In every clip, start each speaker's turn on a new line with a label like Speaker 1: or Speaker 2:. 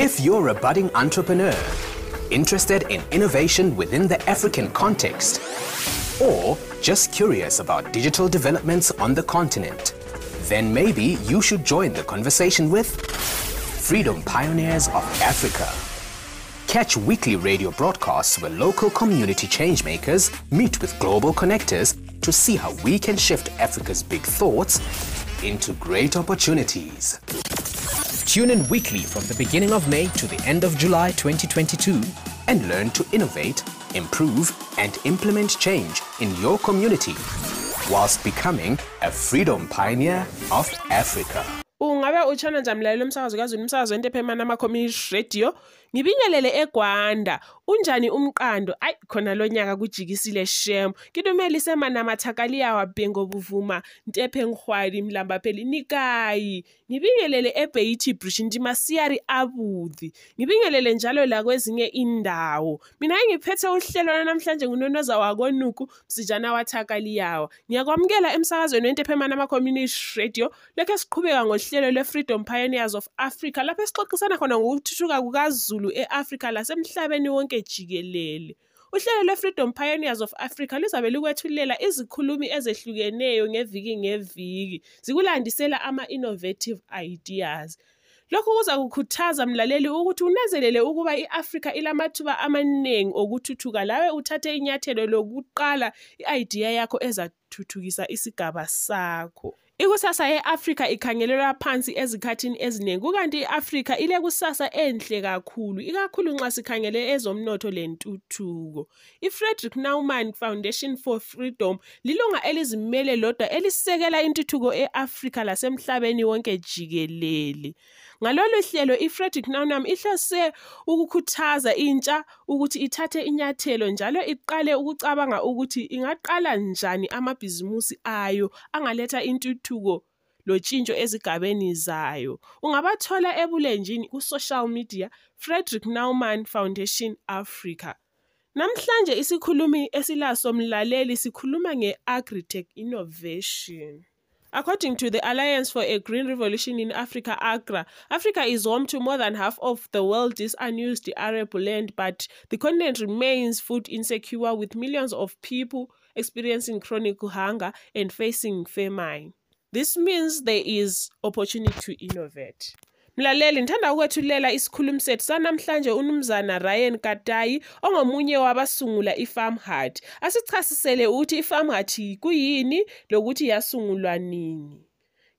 Speaker 1: If you're a budding entrepreneur, interested in innovation within the African context, or just curious about digital developments on the continent, then maybe you should join the conversation with Freedom Pioneers of Africa. Catch weekly radio broadcasts where local community changemakers meet with global connectors to see how we can shift Africa's big thoughts into great opportunities. Tune in weekly from the beginning of May to the end of July 2022 and learn to innovate, improve, and implement change in your community whilst becoming a freedom pioneer of Africa.
Speaker 2: ungabe utshona wentephemana ama-community radio ngibingelele egwanda. Unjani umqando? Ayi khona lo nyaka kujikisile shem. Kitumeli semanamathakaliya wabhengo buvuma ntephe ngihwali mlamba pheli nikayi. Ngibingelele ebeiti brish ndimasiyari abuthi ngibingelele njalo la kwezinye indawo mina engiphethe uhlelo namhlanje ngunonoza wakonuku msijana wathakaliyawa. Ngiyakwamukela emsakazweni wentephemana ama-community radio lokho siqhubeka ngohlelo lwe-freedom pioneers of africa lapho esixoxisana khona ngokuthuthuka kukazulu e-afrika lasemhlabeni wonke jikelele. Uhlelo lwe-freedom pioneers of africa lizabe likwethulela izikhulumi ezehlukeneyo ngeviki ngeviki zikulandisela ama-innovative ideas. Lokhu kuza kukhuthaza mlaleli ukuthi unanzelele ukuba i-afrika ilamathuba amaningi okuthuthuka. Lawe uthathe inyathelo lokuqala i-idea yakho ezathuthukisa isigaba sakho. Ikusasa ye-afrika ikhangelelwa phansi ezikhathini eziningi kukanti i-afrika ilekusasa enhle kakhulu ikakhulu nxa sikhangele ezomnotho lentuthuko. I-frederick naumann foundation for freedom lilunga elizimele lodwa elisekela intuthuko e-afrika lasemhlabeni wonke jikelele. Ngalolu hlelo i-frederick naunam ihlose ukukhuthaza intsha ukuthi ithathe inyathelo njalo iqale ukucabanga ukuthi ingaqala njani amabhizimusi ayo angaletha intuthuko lotshintsho ezigabeni zayo. Ungabathola ebulenjini ku-social media frederick naumann foundation africa. Namhlanje isikhulumi esilaso mlaleli sikhuluma nge-agritech innovation. According to the Alliance for a Green Revolution in Africa, AGRA, Africa is home to more than half of the world's unused arable land, but the continent remains food insecure with millions of people experiencing chronic hunger and facing famine. This means there is opportunity to innovate. Mlaleli ngithanda ukwethulela isikhulumi sethu. Sanamhlanje unumzana ryan katayi ongomunye wabasungula i-farm hut asichasisele ukuthi i-farm hut kuyini lokuthi yasungulwa nini?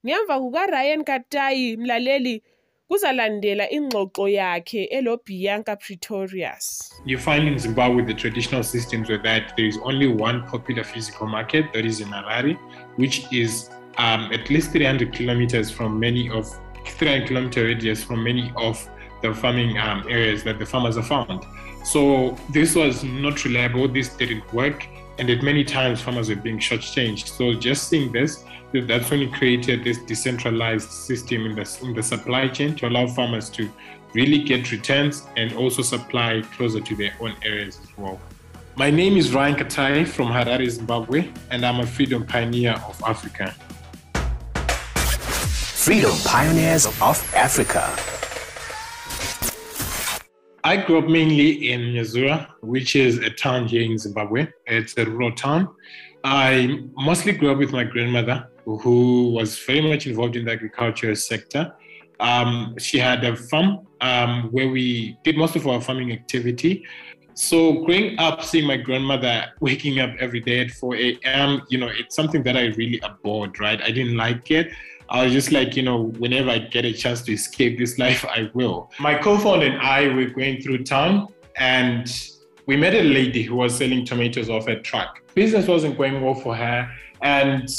Speaker 2: Ngemva kukaryan katayi mlaleli kuzalandela ingxoxo yakhe elobianca pretorius.
Speaker 3: You find in Zimbabwe the traditional systems were that there is only one popular physical market, that is in Harare, which is um, at least 300 kilometers from many of 300 kilometer radius from many of the farming um, areas that the farmers are found. So this was not reliable. This didn't work, and at many times farmers were being shortchanged. So just seeing this, that's when we created this decentralized system in the in the supply chain to allow farmers to really get returns and also supply closer to their own areas as well. My name is Ryan Katayi from Harare, Zimbabwe, and I'm a freedom pioneer of Africa.
Speaker 1: Freedom Pioneers of Africa.
Speaker 3: I grew up mainly in Nyazura, which is a town here in Zimbabwe. It's a rural town. I mostly grew up with my grandmother, who was very much involved in the agriculture sector. Um, she had a farm um, where we did most of our farming activity. So growing up, seeing my grandmother waking up every day at 4 a.m., you know, it's something that I really abhorred, right? I didn't like it. I was just like, you know, whenever I get a chance to escape this life, I will. My co-founder and I were going through town and we met a lady who was selling tomatoes off a truck. Business wasn't going well for her. And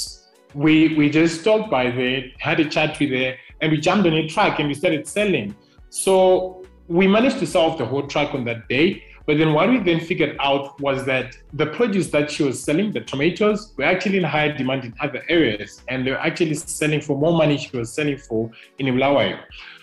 Speaker 3: we we just stopped by there, had a chat with her, and we jumped on a truck and we started selling. So we managed to sell off the whole truck on that day. But then what we then figured out was that the produce that she was selling, the tomatoes, were actually in higher demand in other areas. And they were actually selling for more money she was selling for in Bulawayo.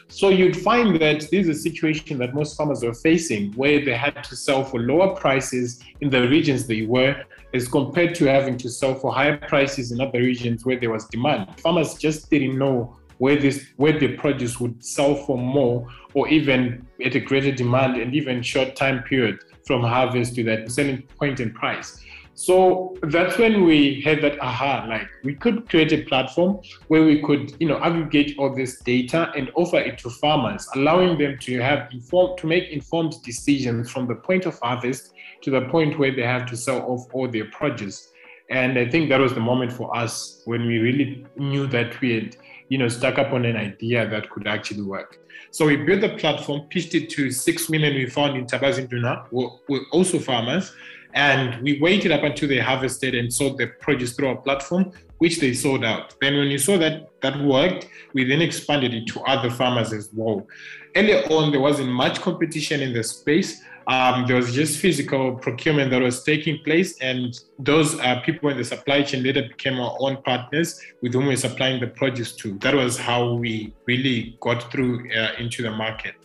Speaker 3: So you'd find that this is a situation that most farmers were facing where they had to sell for lower prices in the regions they were as compared to having to sell for higher prices in other regions where there was demand. Farmers just didn't know where this where the produce would sell for more or even at a greater demand and even short time period from harvest to that selling point in price. So that's when we had that aha, like we could create a platform where we could, you know, aggregate all this data and offer it to farmers, allowing them to have informed to make informed decisions from the point of harvest to the point where they have to sell off all their produce. And I think that was the moment for us when we really knew that we had, you know, stuck up on an idea that could actually work. So we built the platform, pitched it to six million we found in Ntabazinduna, who were also farmers. And we waited up until they harvested and sold the produce through our platform, which they sold out. Then when we saw that that worked, we then expanded it to other farmers as well. Earlier on, there wasn't much competition in the space. Um, there was just physical procurement that was taking place, and those uh, people in the supply chain later became our own partners with whom we're supplying the produce to. That was how we really got through uh, into the market.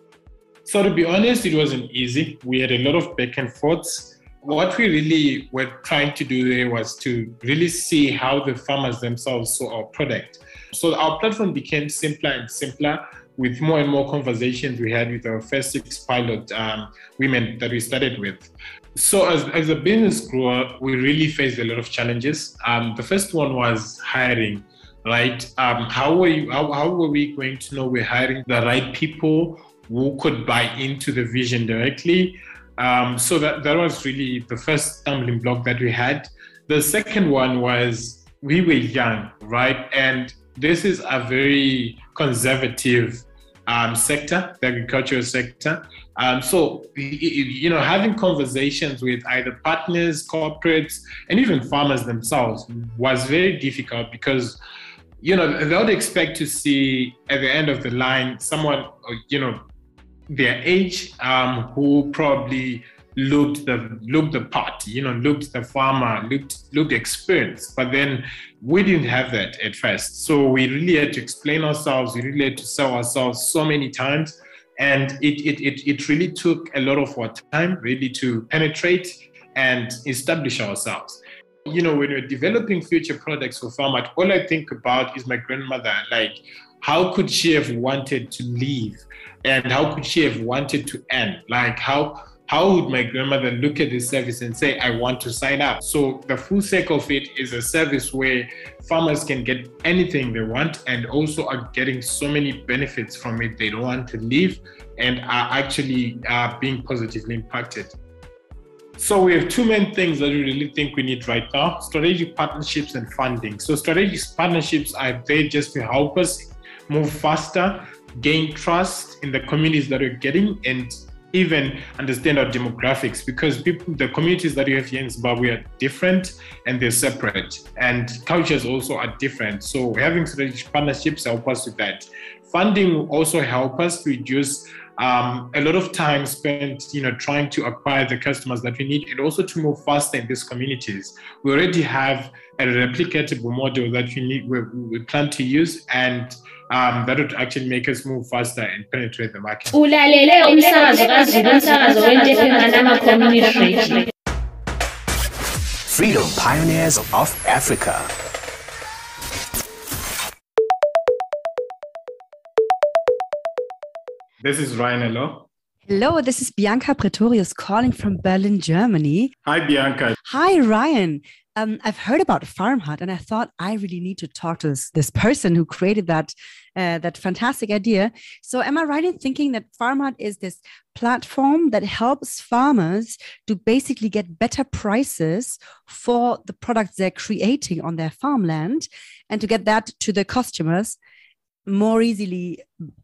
Speaker 3: So, to be honest, it wasn't easy. We had a lot of back and forths. What we really were trying to do there was to really see how the farmers themselves saw our product. So, our platform became simpler and simpler with more and more conversations we had with our first six pilot um, women that we started with. So as, as a business grew up, we really faced a lot of challenges. Um, the first one was hiring, right? Um, how were you, how, how were we going to know we're hiring the right people who could buy into the vision directly? Um, so that, that was really the first stumbling block that we had. The second one was we were young, right? And this is a very conservative um, sector, the agricultural sector. Um, so, you know, having conversations with either partners, corporates, and even farmers themselves was very difficult because, you know, they would expect to see at the end of the line someone, you know, their age um, who probably looked the looked the part, you know, looked the farmer, looked looked experienced. But then we didn't have that at first. So we really had to explain ourselves, we really had to sell ourselves so many times. And it it it, it really took a lot of our time really to penetrate and establish ourselves. You know, when we're developing future products for FarmHut, all I think about is my grandmother. Like, how could she have wanted to leave? And how could she have wanted to end? Like, how how would my grandmother look at this service and say, I want to sign up? So the full sake of it is a service where farmers can get anything they want and also are getting so many benefits from it. They don't want to leave and are actually uh, being positively impacted. So we have two main things that we really think we need right now: strategic partnerships and funding. So strategic partnerships are there just to help us move faster, gain trust in the communities that we're getting, and even understand our demographics because people, the communities that you have here in Zimbabwe are different and they're separate, and cultures also are different. So having strategic partnerships help us with that. Funding also help us to reduce um, a lot of time spent, you know, trying to acquire the customers that we need, and also to move faster in these communities. We already have a replicatable model that we need, we, we plan to use, and um, that would actually make us move faster and penetrate the market.
Speaker 1: Freedom Pioneers of Africa.
Speaker 3: This is Ryan Hello.
Speaker 4: Hello, this is Bianca Pretorius calling from Berlin, Germany.
Speaker 3: Hi, Bianca.
Speaker 4: Hi, Ryan. Um, I've heard about FarmHut, and I thought I really need to talk to this, this person who created that uh, that fantastic idea. So, am I right in thinking that FarmHut is this platform that helps farmers to basically get better prices for the products they're creating on their farmland, and to get that to the customers more easily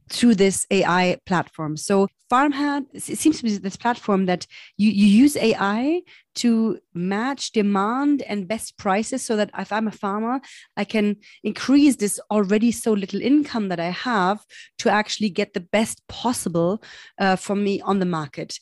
Speaker 4: through this AI platform. So FarmHut it seems to be this platform that you, you use AI to match demand and best prices so that if I'm a farmer, I can increase this already so little income that I have to actually get the best possible uh, for me on the market.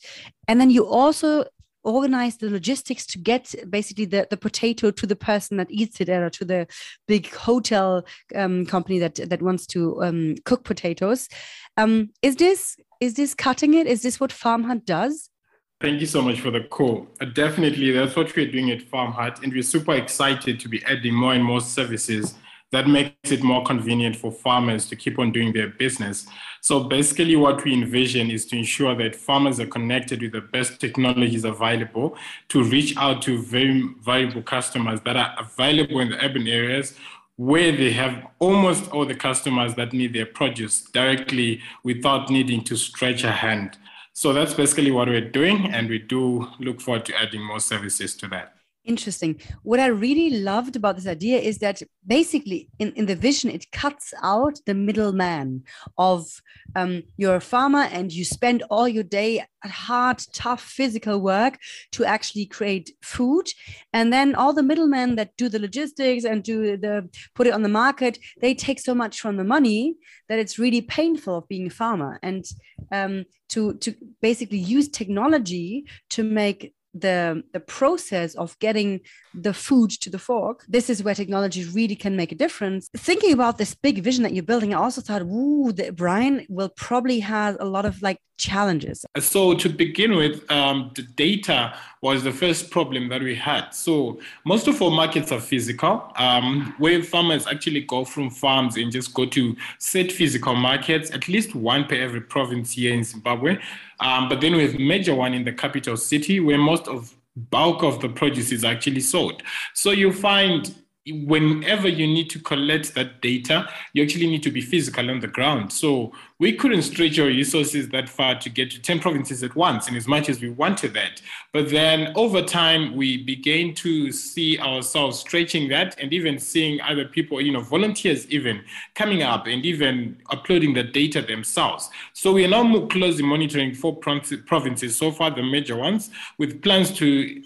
Speaker 4: And then you also organize the logistics to get basically the, the potato to the person that eats it or to the big hotel um, company that that wants to um, cook potatoes. Um, is this is this cutting it? Is this what FarmHut does?
Speaker 3: Thank you so much for the call. Uh, definitely, that's what we're doing at Farm Hut, and we're super excited to be adding more and more services that makes it more convenient for farmers to keep on doing their business. So basically what we envision is to ensure that farmers are connected with the best technologies available to reach out to very valuable customers that are available in the urban areas where they have almost all the customers that need their produce directly without needing to stretch a hand. So that's basically what we're doing, and we do look forward to adding more services to that.
Speaker 4: Interesting. What I really loved about this idea is that basically in, in the vision, it cuts out the middleman of um, you're a farmer and you spend all your day at hard, tough physical work to actually create food. And then all the middlemen that do the logistics and do the put it on the market, they take so much from the money that it's really painful of being a farmer. And um, to, to basically use technology to make the the process of getting the food to the fork this is where technology really can make a difference. Thinking about this big vision that you're building i also thought ooh that ryan will probably have a lot of like challenges.
Speaker 3: So to begin with um, the data was the first problem that we had. So most of our markets are physical. Um, where farmers actually go from farms and just go to set physical markets at least one per every province here in zimbabwe um, but then we have major one in the capital city where most of bulk of the produce is actually sold. So you find whenever you need to collect that data, you actually need to be physical on the ground. So we couldn't stretch our resources that far to get to 10 provinces at once, in as much as we wanted that. But then over time, we began to see ourselves stretching that and even seeing other people, you know, volunteers even coming up and even uploading the data themselves. So we are now more closely monitoring four provinces so far, the major ones, with plans to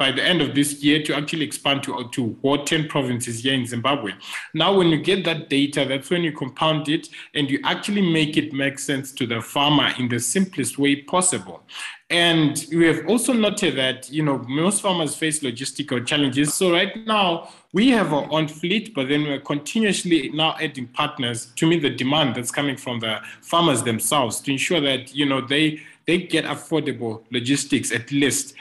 Speaker 3: by the end of this year to actually expand to, to what 10 provinces here in Zimbabwe. Now, when you get that data, that's when you compound it and you actually make it make sense to the farmer in the simplest way possible. And we have also noted that, you know, most farmers face logistical challenges. So right now, we have our own fleet, but then we're continuously now adding partners to meet the demand that's coming from the farmers themselves to ensure that, you know, they they get affordable logistics at least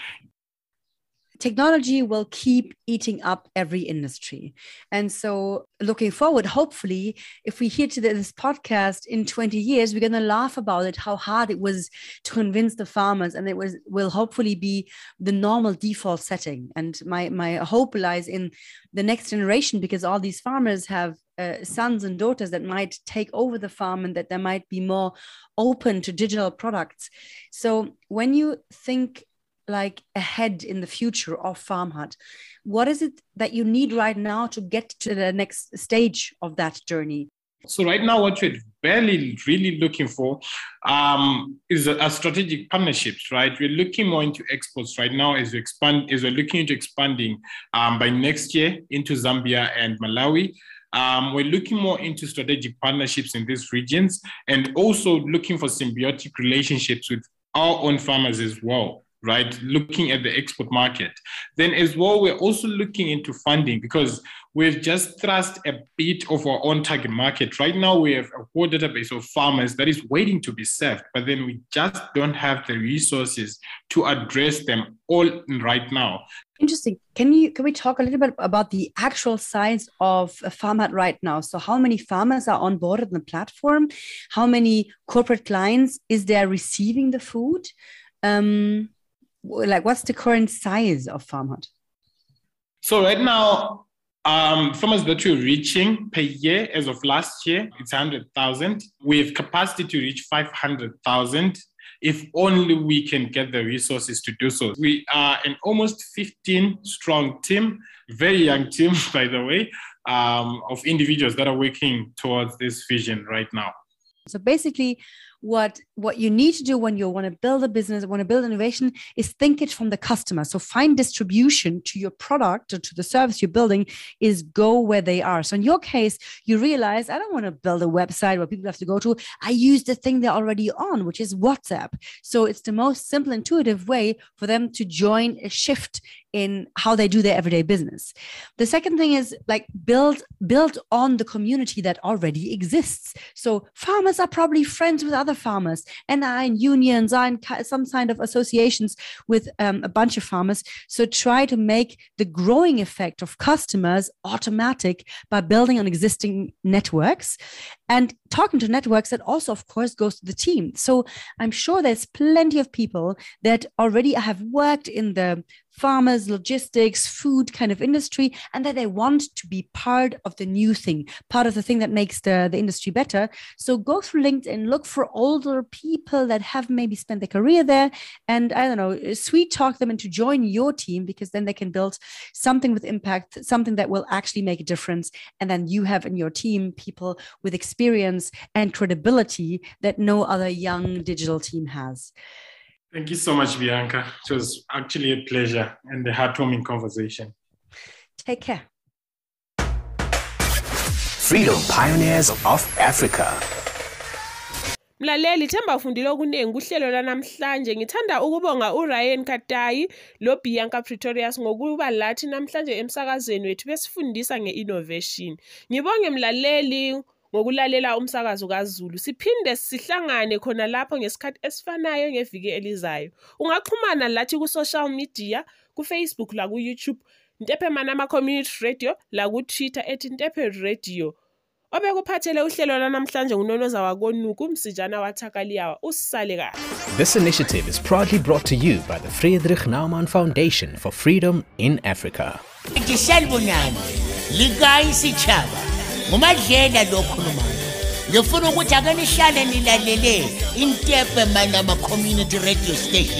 Speaker 4: technology will keep eating up every industry. And so, looking forward, hopefully, if we hear to this podcast in 20 years, we're going to laugh about it, how hard it was to convince the farmers, and it was will hopefully be the normal default setting. And my my hope lies in the next generation because all these farmers have uh, sons and daughters that might take over the farm and that they might be more open to digital products. So when you think like ahead in the future of farm hut what is it that you need right now to get to the next stage of that journey?
Speaker 3: So right now what we're barely really looking for um, is a, a, strategic partnerships right? We're looking more into exports right now as we expand as we're looking into expanding um, by next year into zambia and malawi. Um, we're looking more into strategic partnerships in these regions and also looking for symbiotic relationships with our own farmers as well right? Looking at the export market. Then, as well, we're also looking into funding because we've just thrust a bit of our own target market. Right now, we have a whole database of farmers that is waiting to be served, but then we just don't have the resources to address them all right now.
Speaker 4: Interesting. Can you can we talk a little bit about the actual size of a farm hut right now? So how many farmers are on board on the platform? How many corporate clients is there receiving the food? Um, like what's the current size of farm hut
Speaker 3: so right now um, farmers that we're reaching per year as of last year it's 100000 we have capacity to reach 500000 if only we can get the resources to do so. We are an almost 15 strong team very young team by the way um, of individuals that are working towards this vision right now.
Speaker 4: So basically what what you need to do when you want to build a business want to build innovation is think it from the customer. So find distribution to your product or to the service you're building is go where they are. So in your case you realize i don't want to build a website where people have to go to. I use the thing they're already on which is whatsapp. So it's the most simple intuitive way for them to join a shift in how they do their everyday business. The second thing is like build build on the community that already exists. So farmers are probably friends with other farmers and are in unions, are in some kind of associations with um, a bunch of farmers. So try to make the growing effect of customers automatic by building on existing networks and talking to networks that also of course goes to the team so i'm sure there's plenty of people that already have worked in the farmers logistics food kind of industry and that they want to be part of the new thing part of the thing that makes the, the industry better. So go through linkedin look for older people that have maybe spent their career there and i don't know uh, sweet talk them into join your team because then they can build something with impact something that will actually make a difference. And then you have in your team people with experience and credibility that no other young digital team has
Speaker 3: Thank you so much, Bianca. It was actually a pleasure and a heartwarming conversation.
Speaker 4: take care
Speaker 1: Freedom Pioneers of Africa.
Speaker 2: Mlaleli Themba ufundile okuningi kuhlelo lanamhlanje ngithanda ukubonga uRyan Katayi lo Bianca Pretorius ngokuba lathi namhlanje emsakazweni wethu besifundisa ngeinnovation ngibonge mlaleli ngokulalela umsakazo kaZulu siphinde sihlangane khona lapho ngesikhathi esifanayo ngeviki elizayo. Ungaxhumana lathi ku social media ku Facebook la ku YouTube Ntephe Manama Community Radio la ku Twitter ethi Ntephe Radio. Obekuphathele uhlelo lanamhlanje ngunonoza wakonuku msijana wathakaliyawa usale kahle.
Speaker 1: This initiative is proudly brought to you by the Friedrich Naumann Foundation for Freedom in Africa.
Speaker 5: nje salibonani likayi sitshaba ngumadlela lo okhulumayo ngifuna ukuthi ake nihlale nilalele intepe manama community radio station.